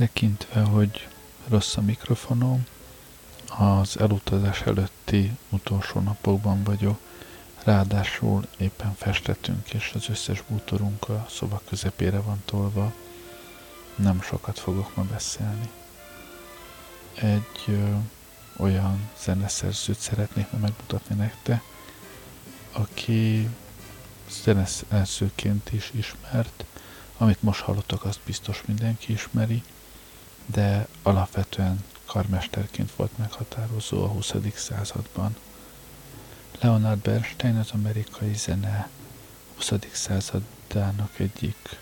tekintve, hogy rossz a mikrofonom, az elutazás előtti utolsó napokban vagyok, ráadásul éppen festettünk, és az összes bútorunk a szoba közepére van tolva. Nem sokat fogok ma beszélni. Egy ö, olyan zeneszerzőt szeretnék ma megmutatni nektek, aki zeneszerzőként is ismert, amit most hallottak, azt biztos mindenki ismeri, de alapvetően karmesterként volt meghatározó a 20. században. Leonard Bernstein az amerikai zene 20. századának egyik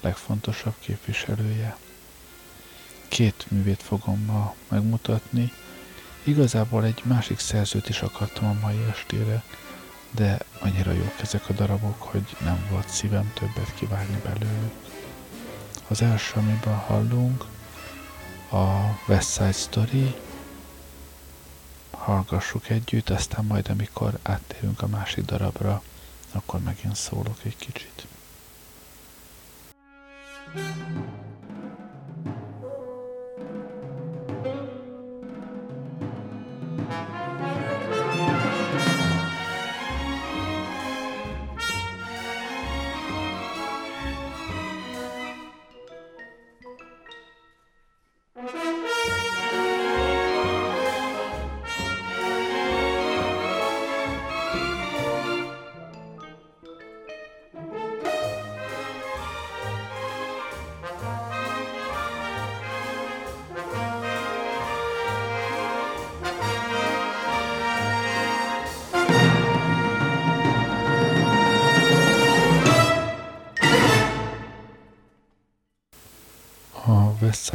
legfontosabb képviselője. Két művét fogom ma megmutatni. Igazából egy másik szerzőt is akartam a mai estére, de annyira jók ezek a darabok, hogy nem volt szívem többet kivágni belőlük. Az első, amiben hallunk, a West Side Story, hallgassuk együtt, aztán majd amikor áttérünk a másik darabra, akkor megint szólok egy kicsit.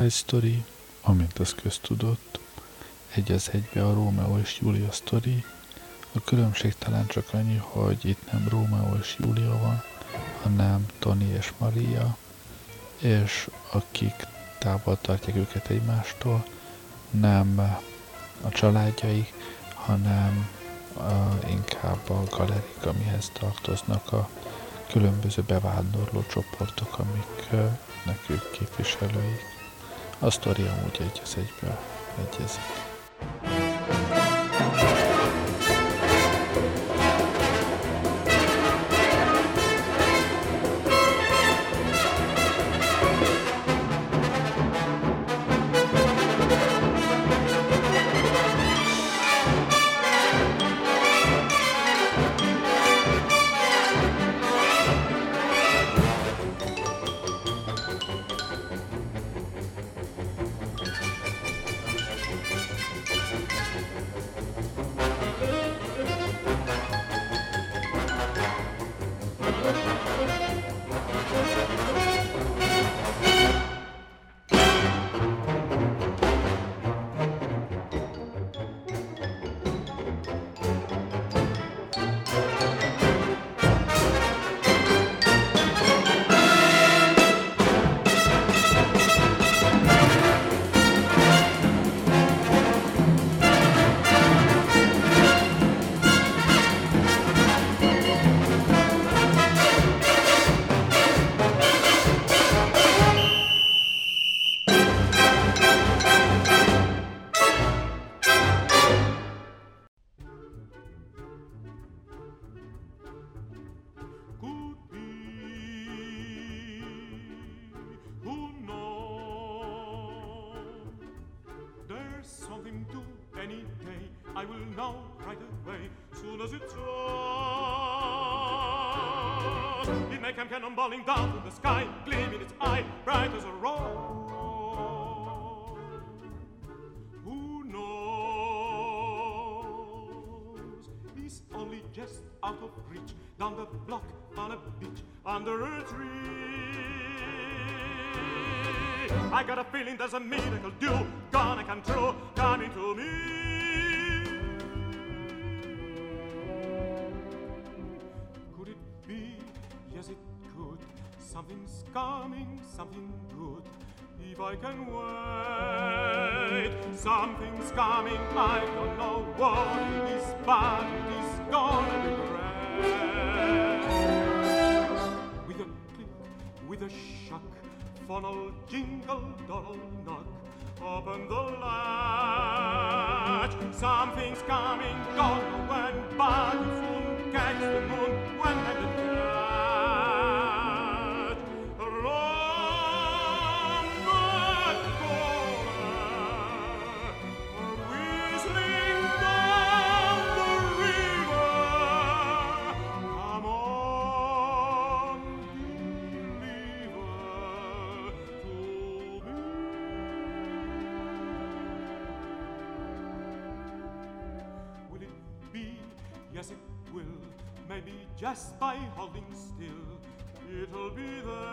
Side Story, amint az köztudott, egy az egybe a Rómeó és Júlia sztori, a különbség talán csak annyi, hogy itt nem Rómeó és Júlia van, hanem Tony és Maria, és akik távol tartják őket egymástól, nem a családjaik, hanem a, inkább a galerik, amihez tartoznak a különböző bevándorló csoportok, amik nekük képviselőik. A sztori amúgy egy az egybe egyezik. Under a tree. I got a feeling there's a miracle due, gonna come true, coming to me. Could it be? Yes, it could. Something's coming, something good. If I can wait, something's coming. I don't know what it is, but it is gonna be great. With a shock, funnel jingle doddle knock. Open the latch. Something's coming, know when, but you soon catch the moon when the by holding still, it'll be there.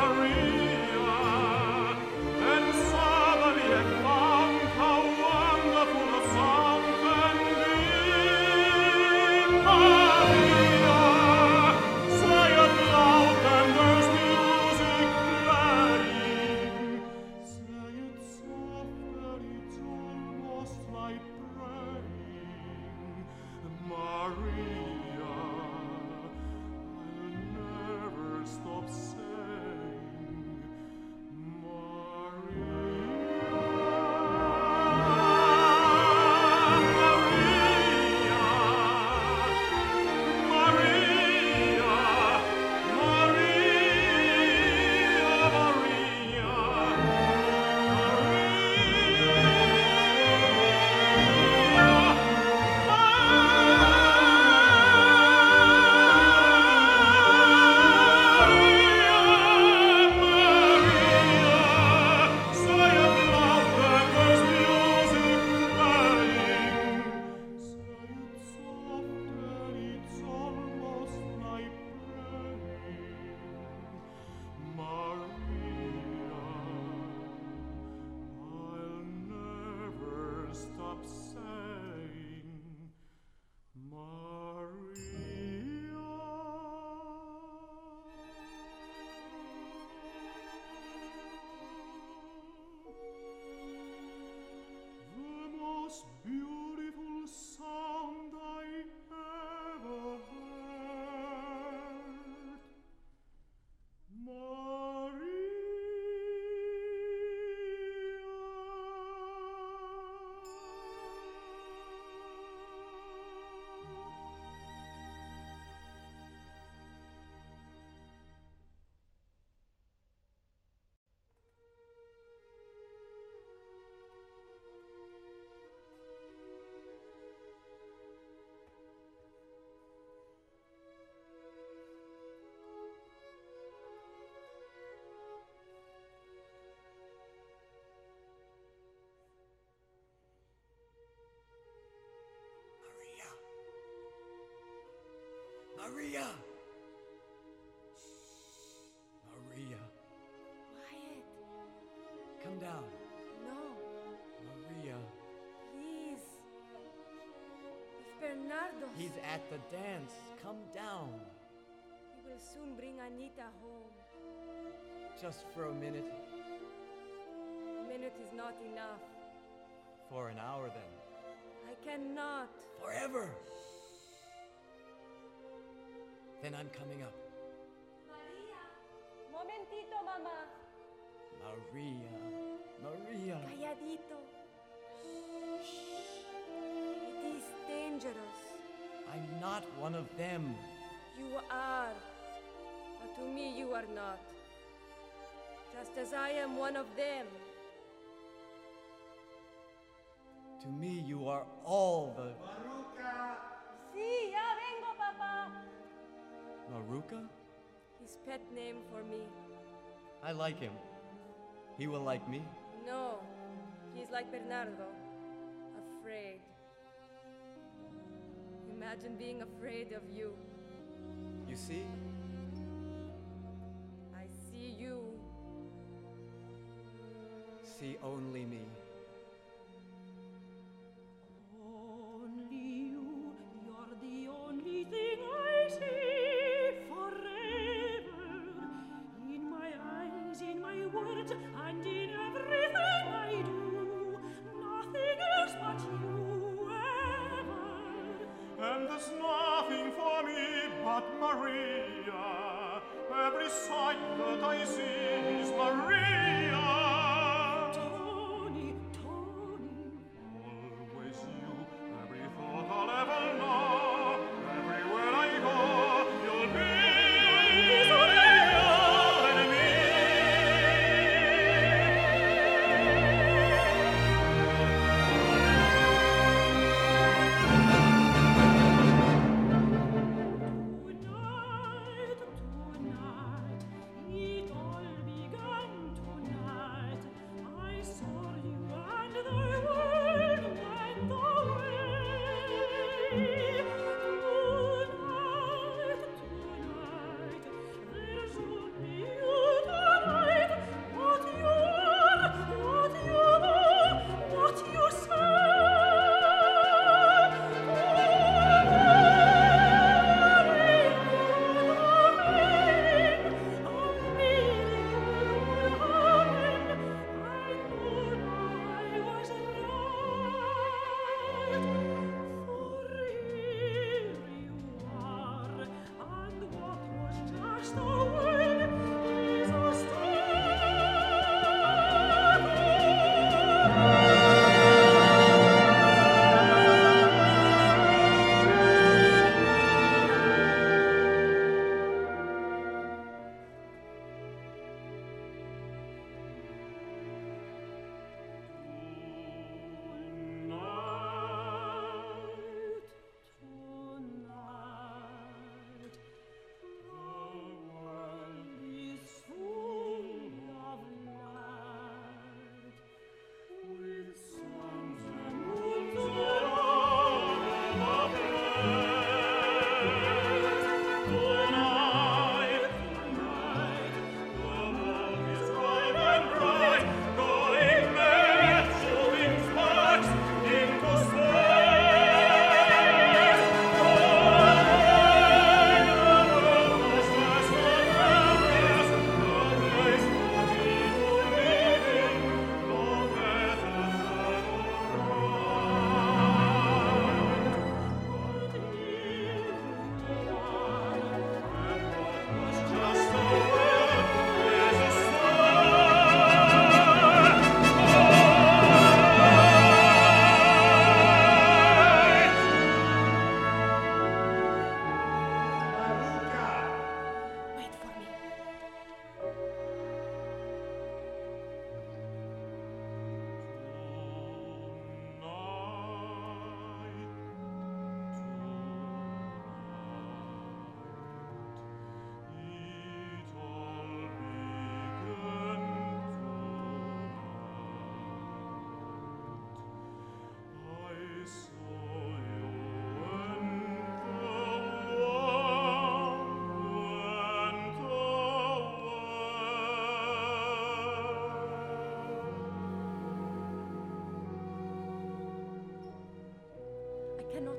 Maria! Maria. Wyatt. Come down. No. Maria. Please. Bernardo. He's at the dance. Come down. He will soon bring Anita home. Just for a minute. A minute is not enough. For an hour, then. I cannot. Forever. Then I'm coming up. Maria. Momentito, Mama. Maria. Maria. Calladito. Shh! It is dangerous. I'm not one of them. You are. But to me, you are not. Just as I am one of them. To me, you are all the. Sí, Maruca? His pet name for me. I like him. He will like me. No, he is like Bernardo. Afraid. Imagine being afraid of you. You see? I see you. See only me.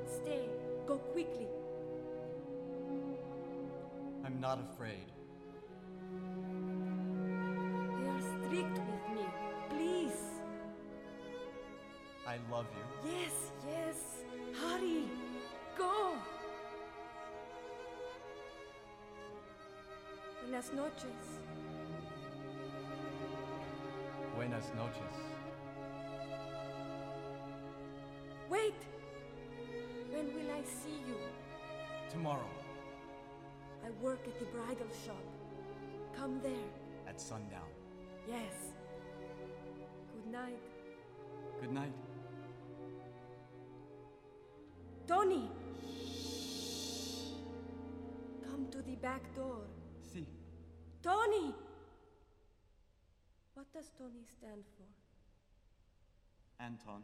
Stay. Go quickly. I'm not afraid. They are strict with me. Please. I love you. Yes, yes. Hurry. Go. Buenas noches. Buenas noches. I see you? Tomorrow I work at the bridal shop. Come there. at sundown. Yes. Good night. Good night. Tony! Shh. Come to the back door. See. Tony! What does Tony stand for? Anton.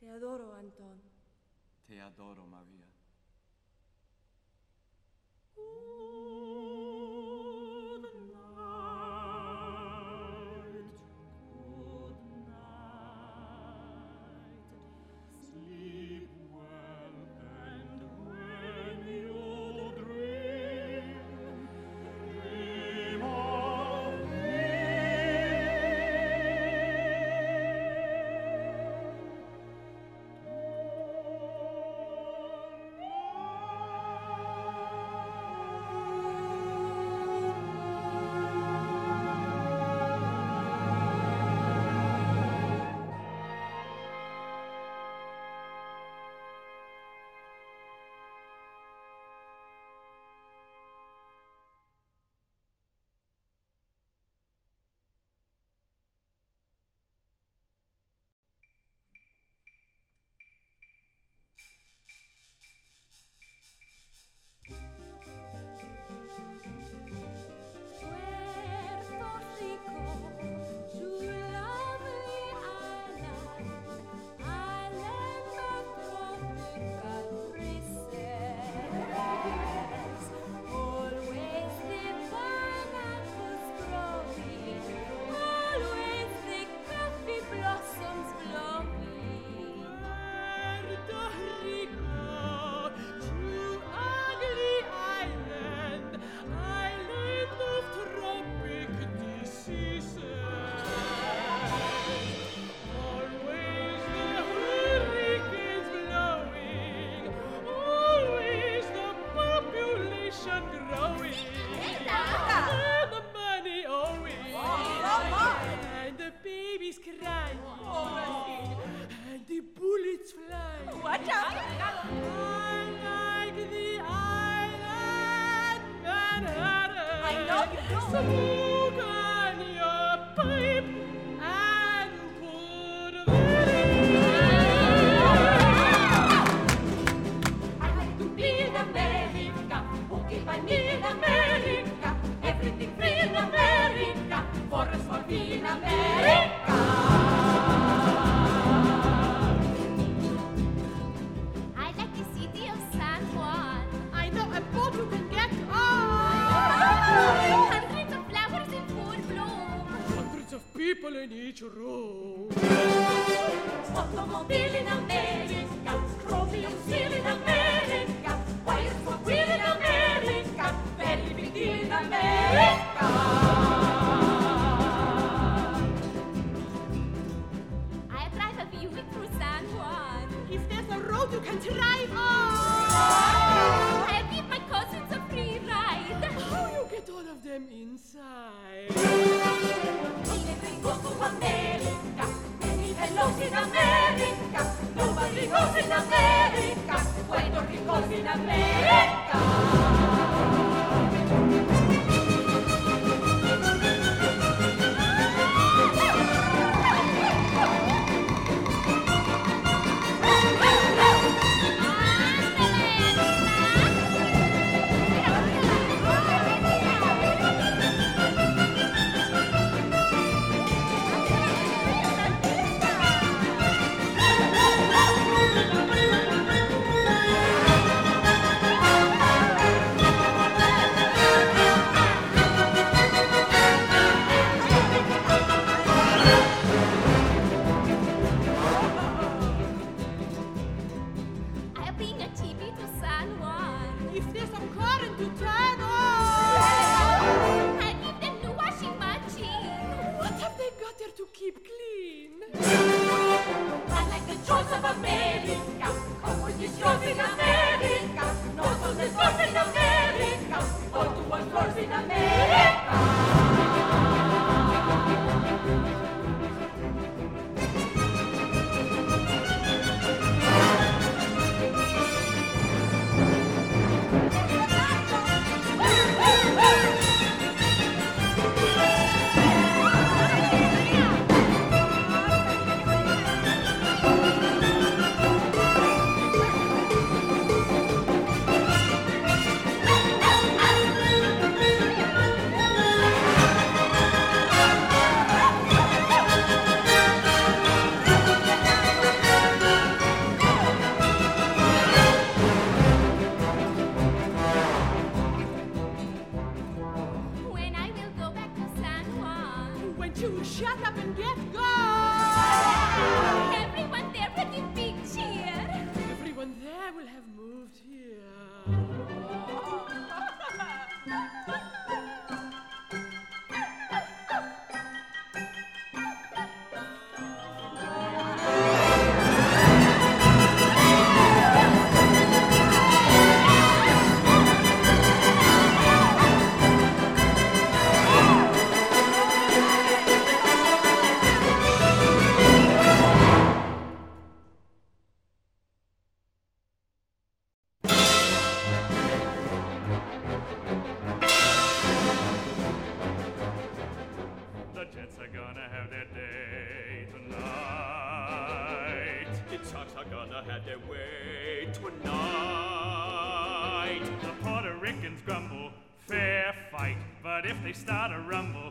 Te adoro, Anton. Te adoro, Maria. America, everything free in America, forest for me in America. поленичру. Автомобиль in America, Chromium steel in America, wires for wheel in America, very big deal in America. America, many hellos in America, nobody goes in America, Puerto Rico's in America. If they start a rumble,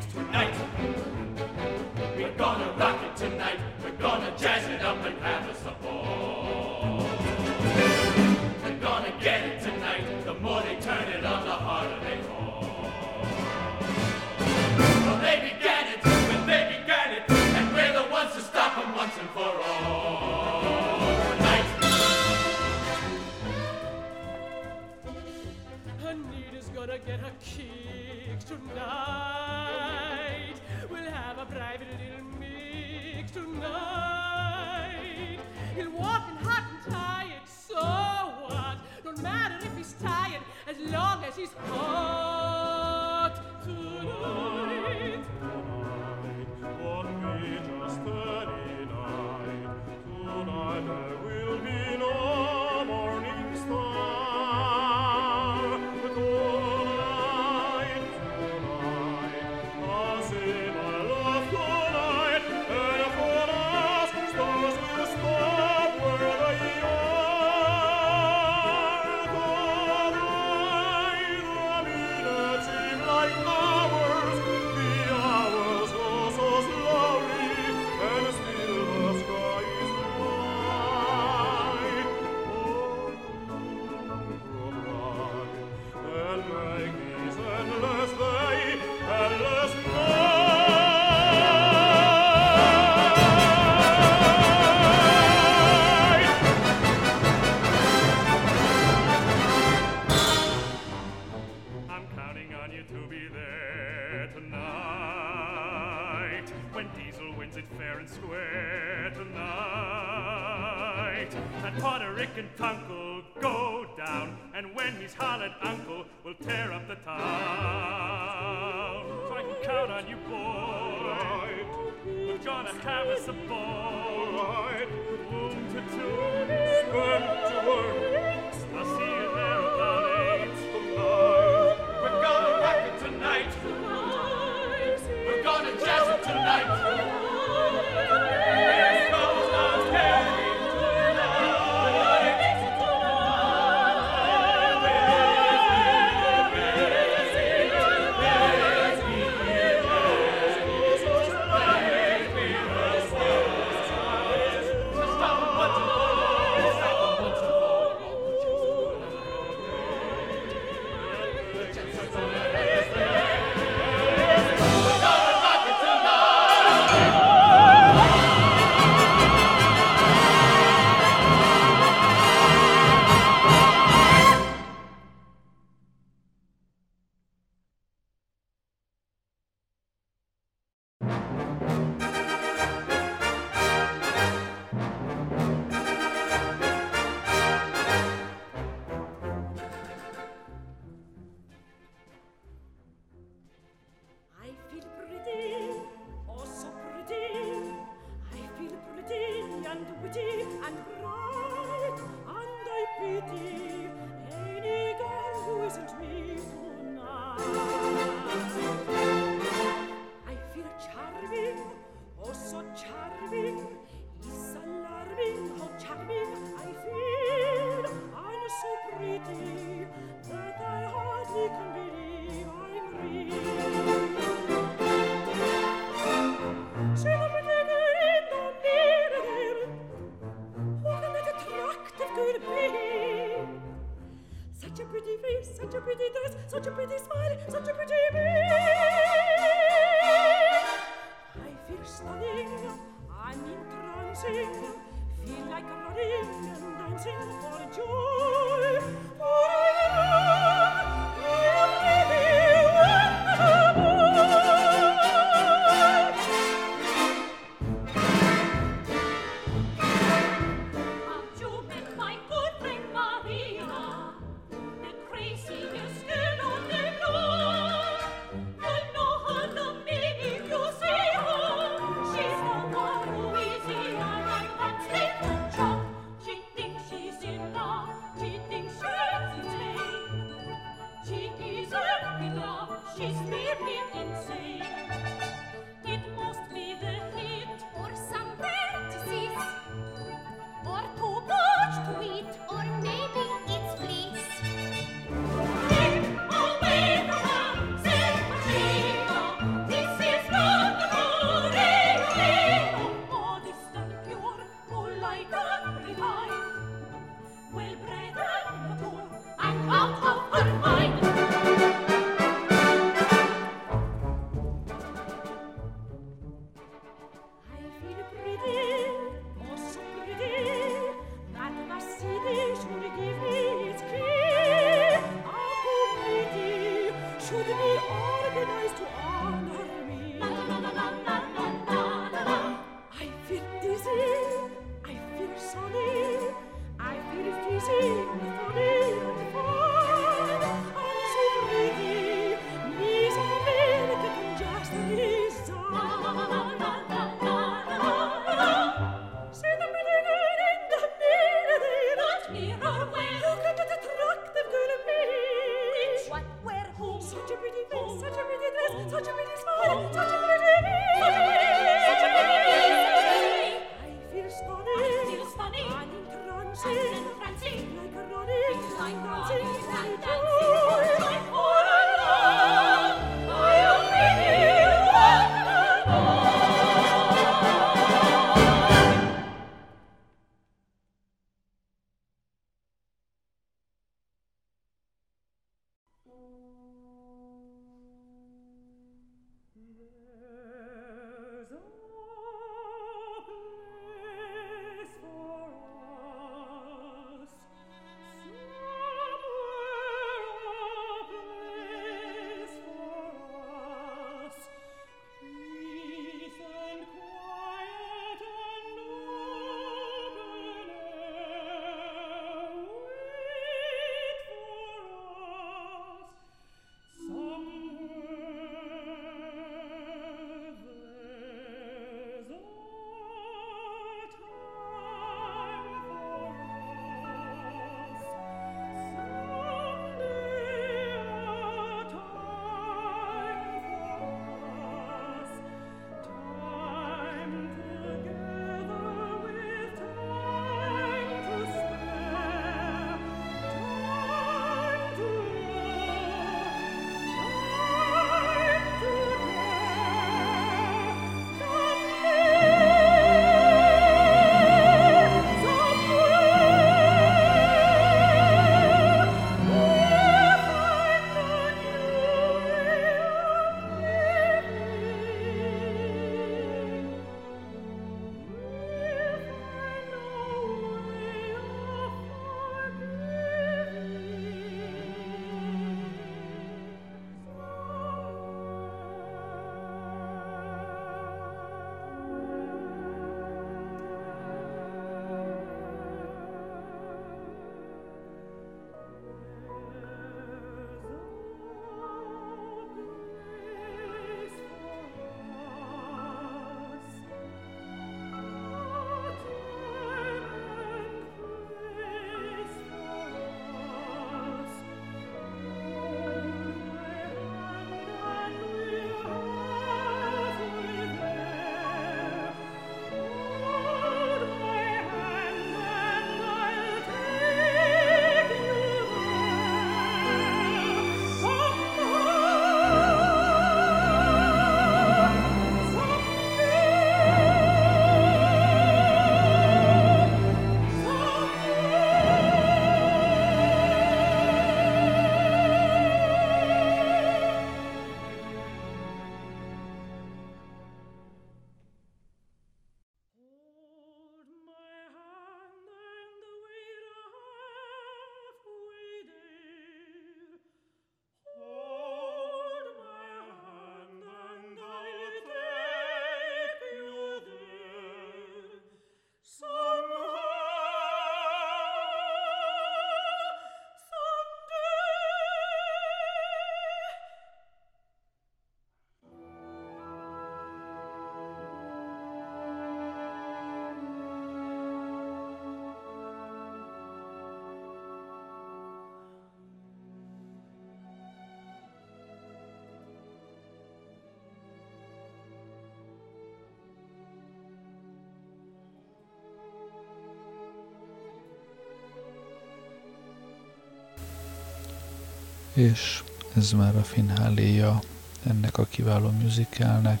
és ez már a fináléja ennek a kiváló musicalnek.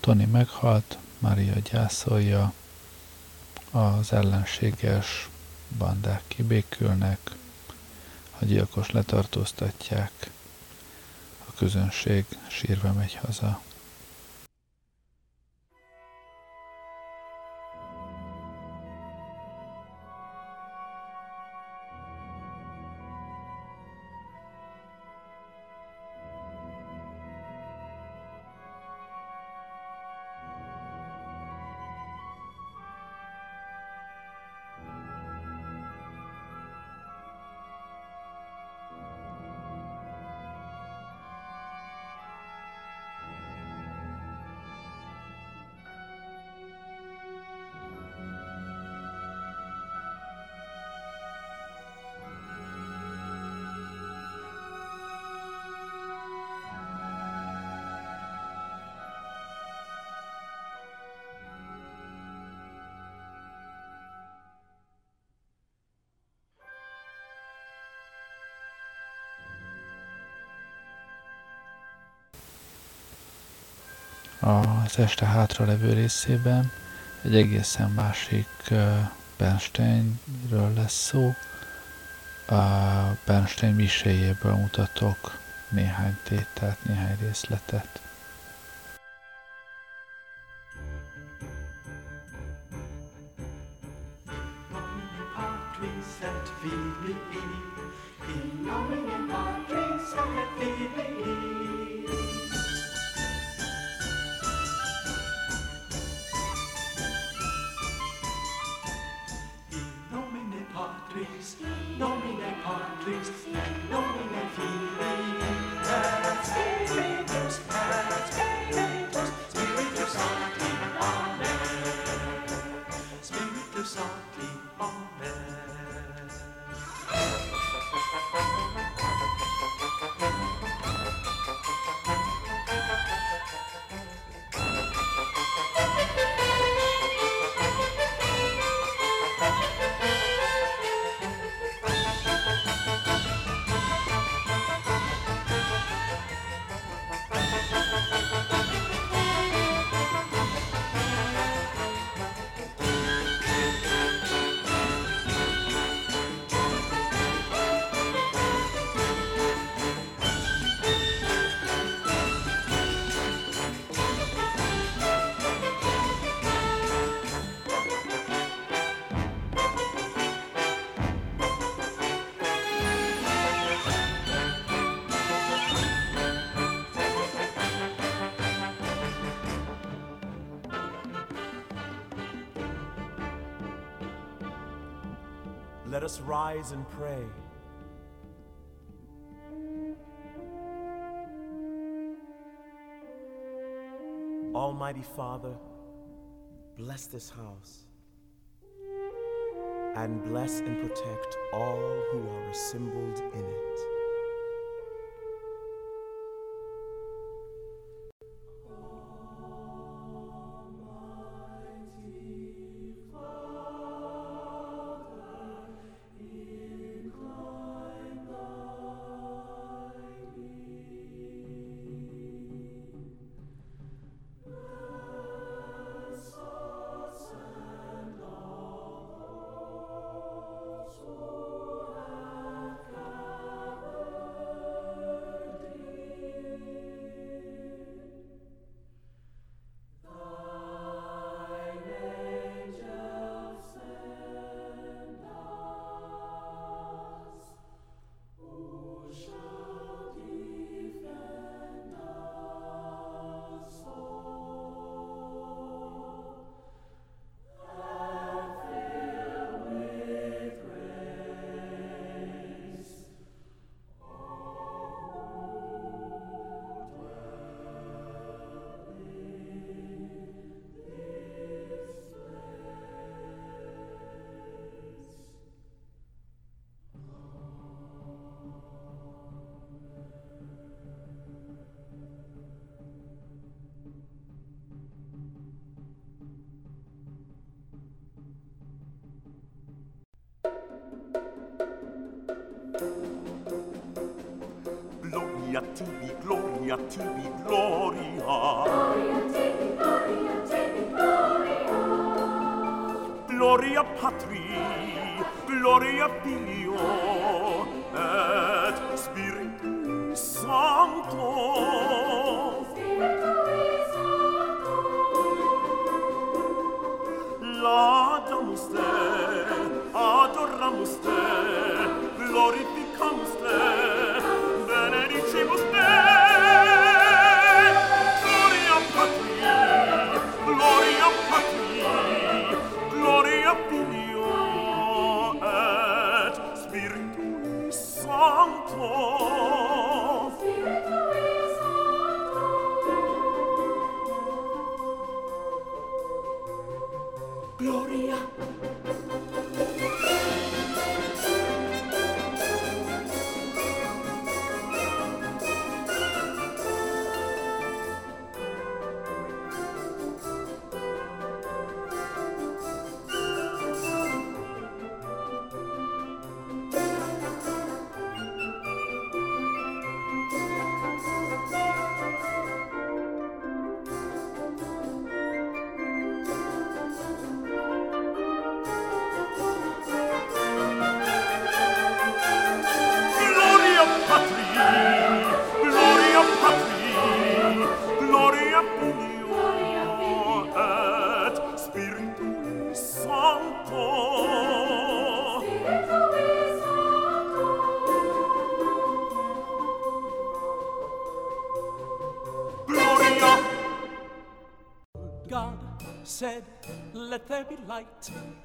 Tony meghalt, Maria gyászolja, az ellenséges bandák kibékülnek, a gyilkos letartóztatják, a közönség sírva megy haza. Az este hátra levő részében egy egészen másik Bernsteinről lesz szó. A Bernstein miséjéből mutatok néhány tételt, néhány részletet. Let us rise and pray. Almighty Father, bless this house and bless and protect all who are assembled in it. to be gloria. Gloria, take me, gloria, take gloria. Gloria patri, gloria filii,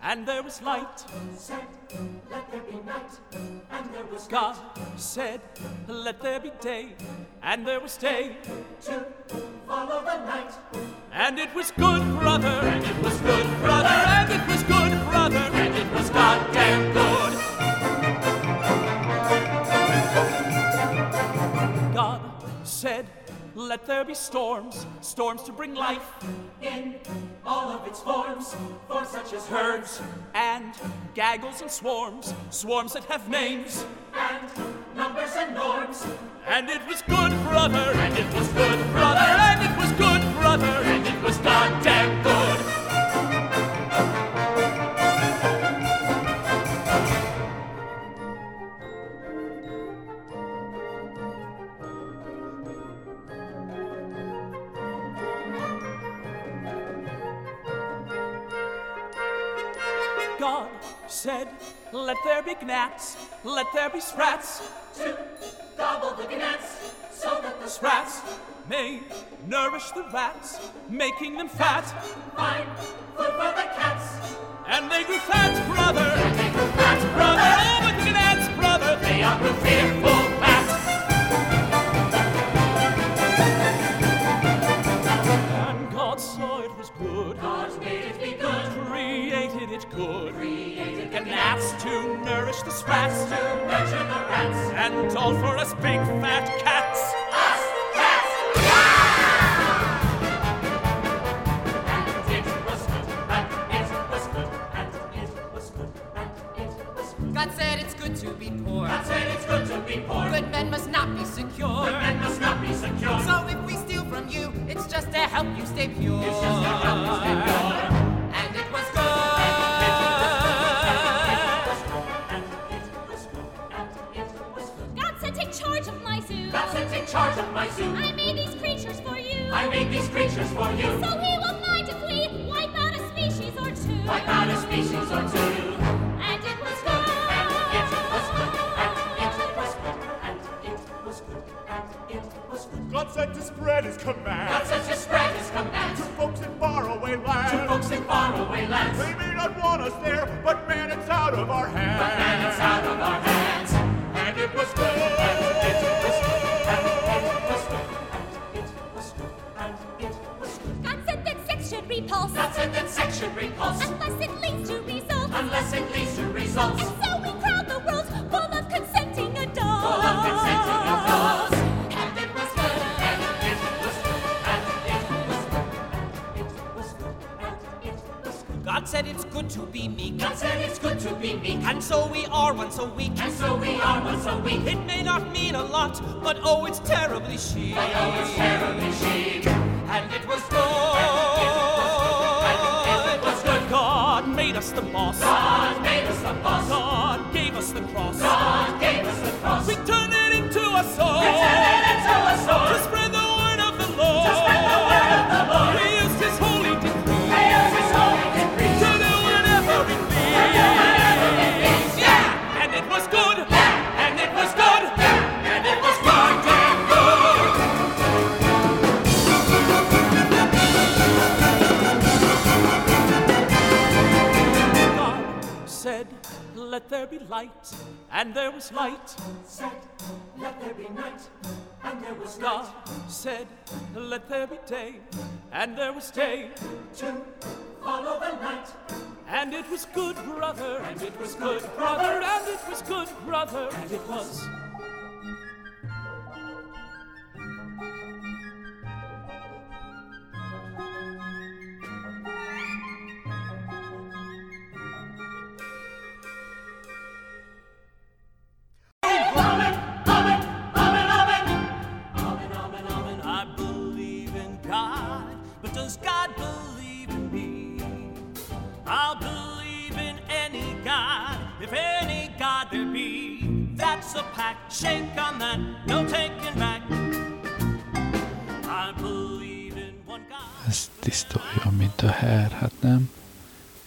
and there was light. Said, let there be night, and there was God said, Let there be day, and there was day. to follow the night. And it was good, brother, and it was good, brother, and it was good, brother, and it was goddamn good. God said, Let there be storms, storms to bring life In all of its forms, for such as herds and gaggles and swarms, swarms that have names. and numbers and norms. And it was good, brother, and it was good, brother, and it was good, brother, and it was goddamn good. God said, Let there be gnats, let there be sprats, To gobble the gnats, so that the sprats may nourish the rats, making them fat. find food for the cats. And they grew fat, brother, and they grew fat, brother, oh, but the gnats, brother, they are grew and all for us big fat cats. Should repulse. God said that sex should repulse Unless it leads to results. unless it leads to results. And so we crowd the world full of consenting adults. Full of consenting adults. And it was good, and it was good, and it was good, and it was good, and it was good. God God said it's good to be meek. God said it's good to be meek. And so we are once a week. And so we are once a week. It may not mean a lot, but oh, it's terribly chic. But oh, it's terribly chic. And us the boss. God made us the boss. God gave us the cross. God gave us the cross. We turn it into a song. We turned it into a song. There be light, and there was light. Said, let there be night. And there was God night. said, Let there be day, and there was day. To follow the night. And it was good, brother, and it was good, brother, and it was good, brother, and it was. If any God there be. That's a pact, shake on that, no taking back. I believe in one God. Ez tiszta olyan, mint a Hair, hát nem?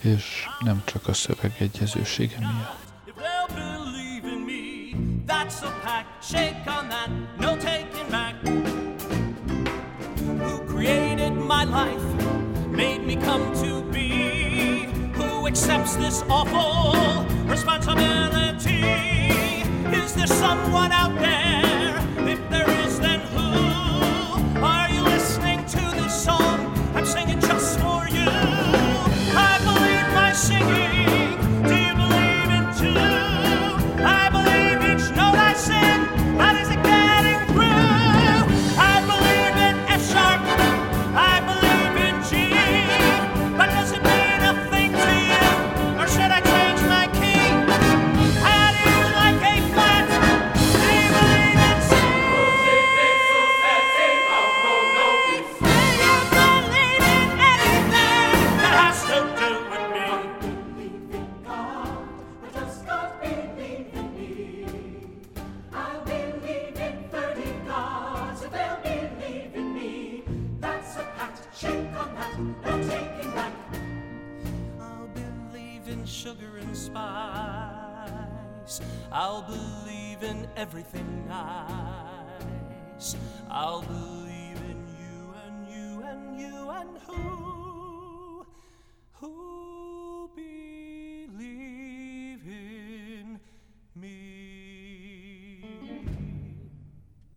És nem csak a szöveg egyezősége miatt. If they'll believe in me, that's a pact, shake on that, no taking back. Who created my life, made me come to be, who accepts this awful responsibility? Is there someone out there?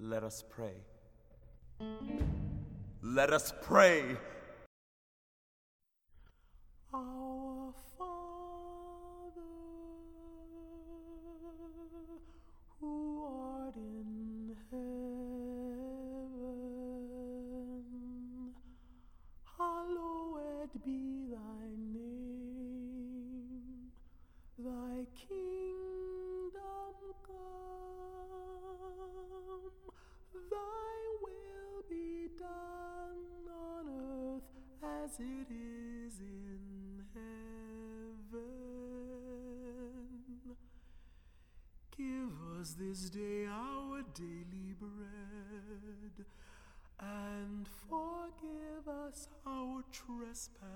Let us pray. Let us pray.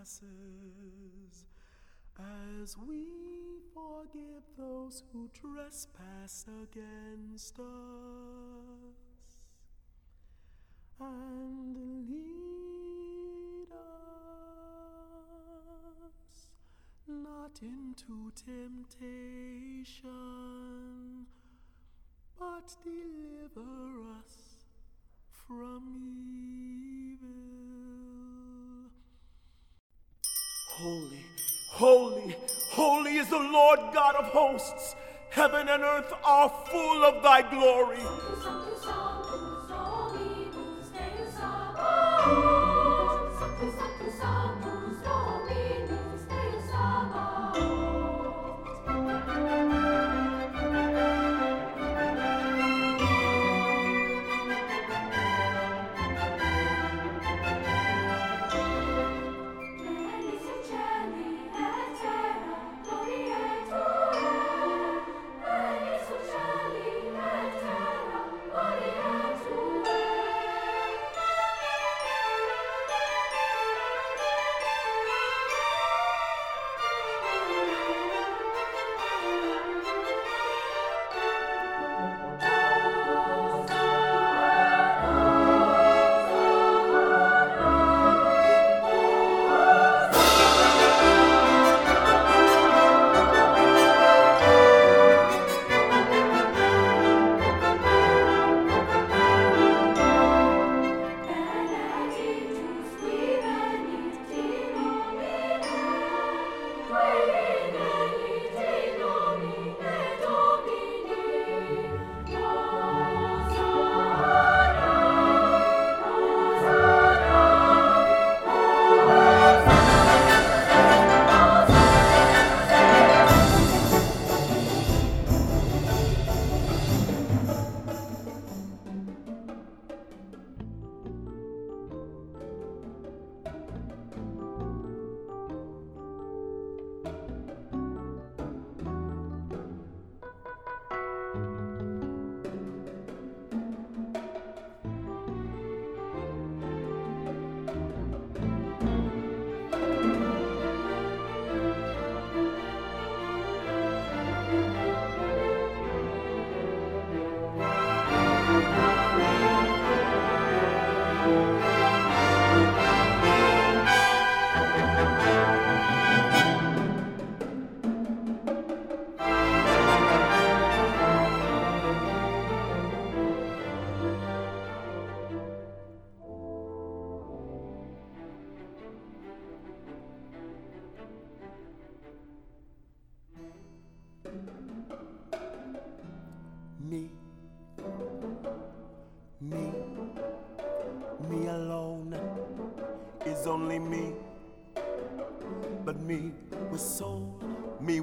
Trespasses, as we forgive those who trespass against us. And lead us not into temptation, but deliver us from evil. Holy, holy, holy is the Lord God of hosts. Heaven and earth are full of thy glory.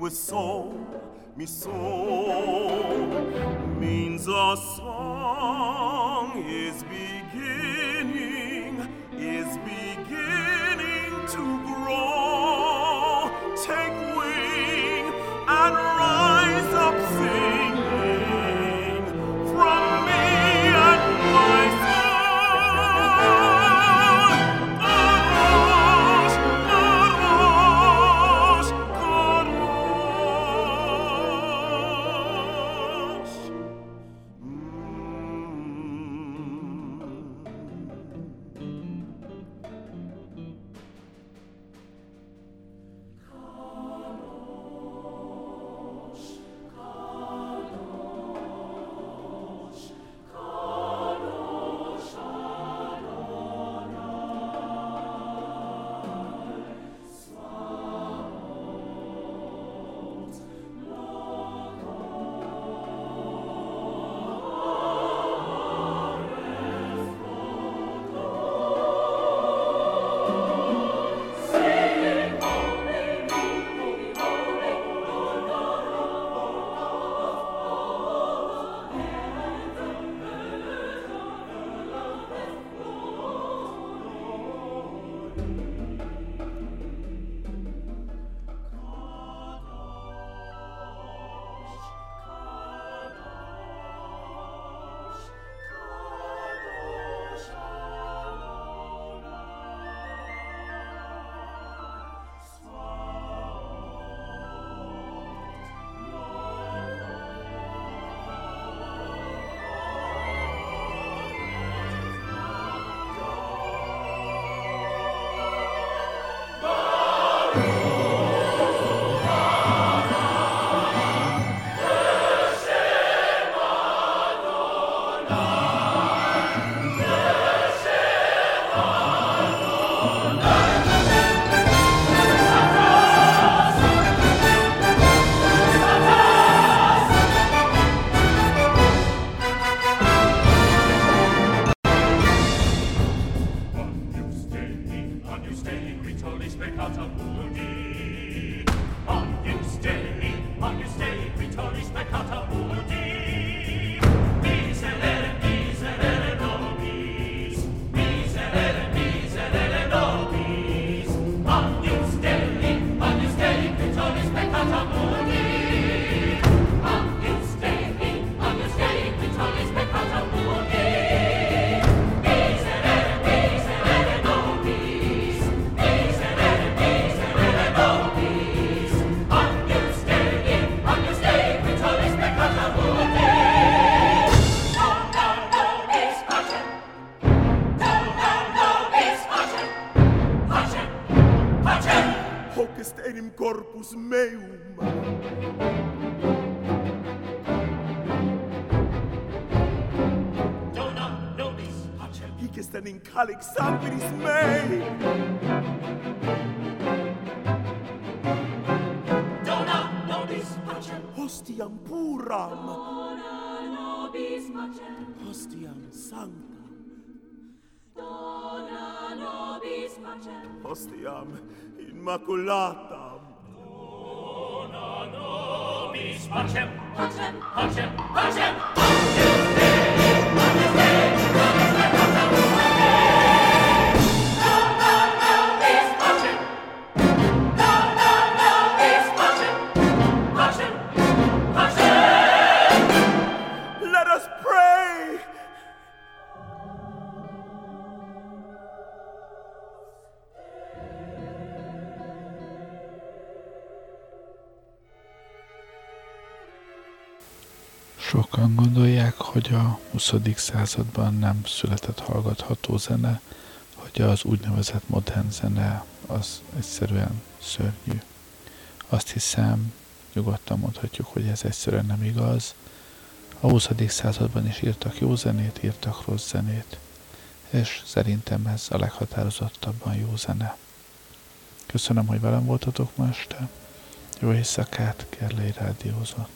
With soul, me soul means a song is beginning, hoc est enim corpus meum. Dona nobis pacem hic est enim calix sanguinis mei. Dona nobis pacem hostiam puram. Dona nobis pacem hostiam sanctam. Dona nobis pacem. Hostiam immaculatam. Dona nobis pacem. Pacem. Pacem. Pacem. Let Sokan gondolják, hogy a 20. században nem született hallgatható zene, hogy az úgynevezett modern zene az egyszerűen szörnyű. Azt hiszem, nyugodtan mondhatjuk, hogy ez egyszerűen nem igaz. A 20. században is írtak jó zenét, írtak rossz zenét, és szerintem ez a leghatározottabban jó zene. Köszönöm, hogy velem voltatok ma este. Jó éjszakát, Gerlei Rádiózott.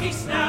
Peace now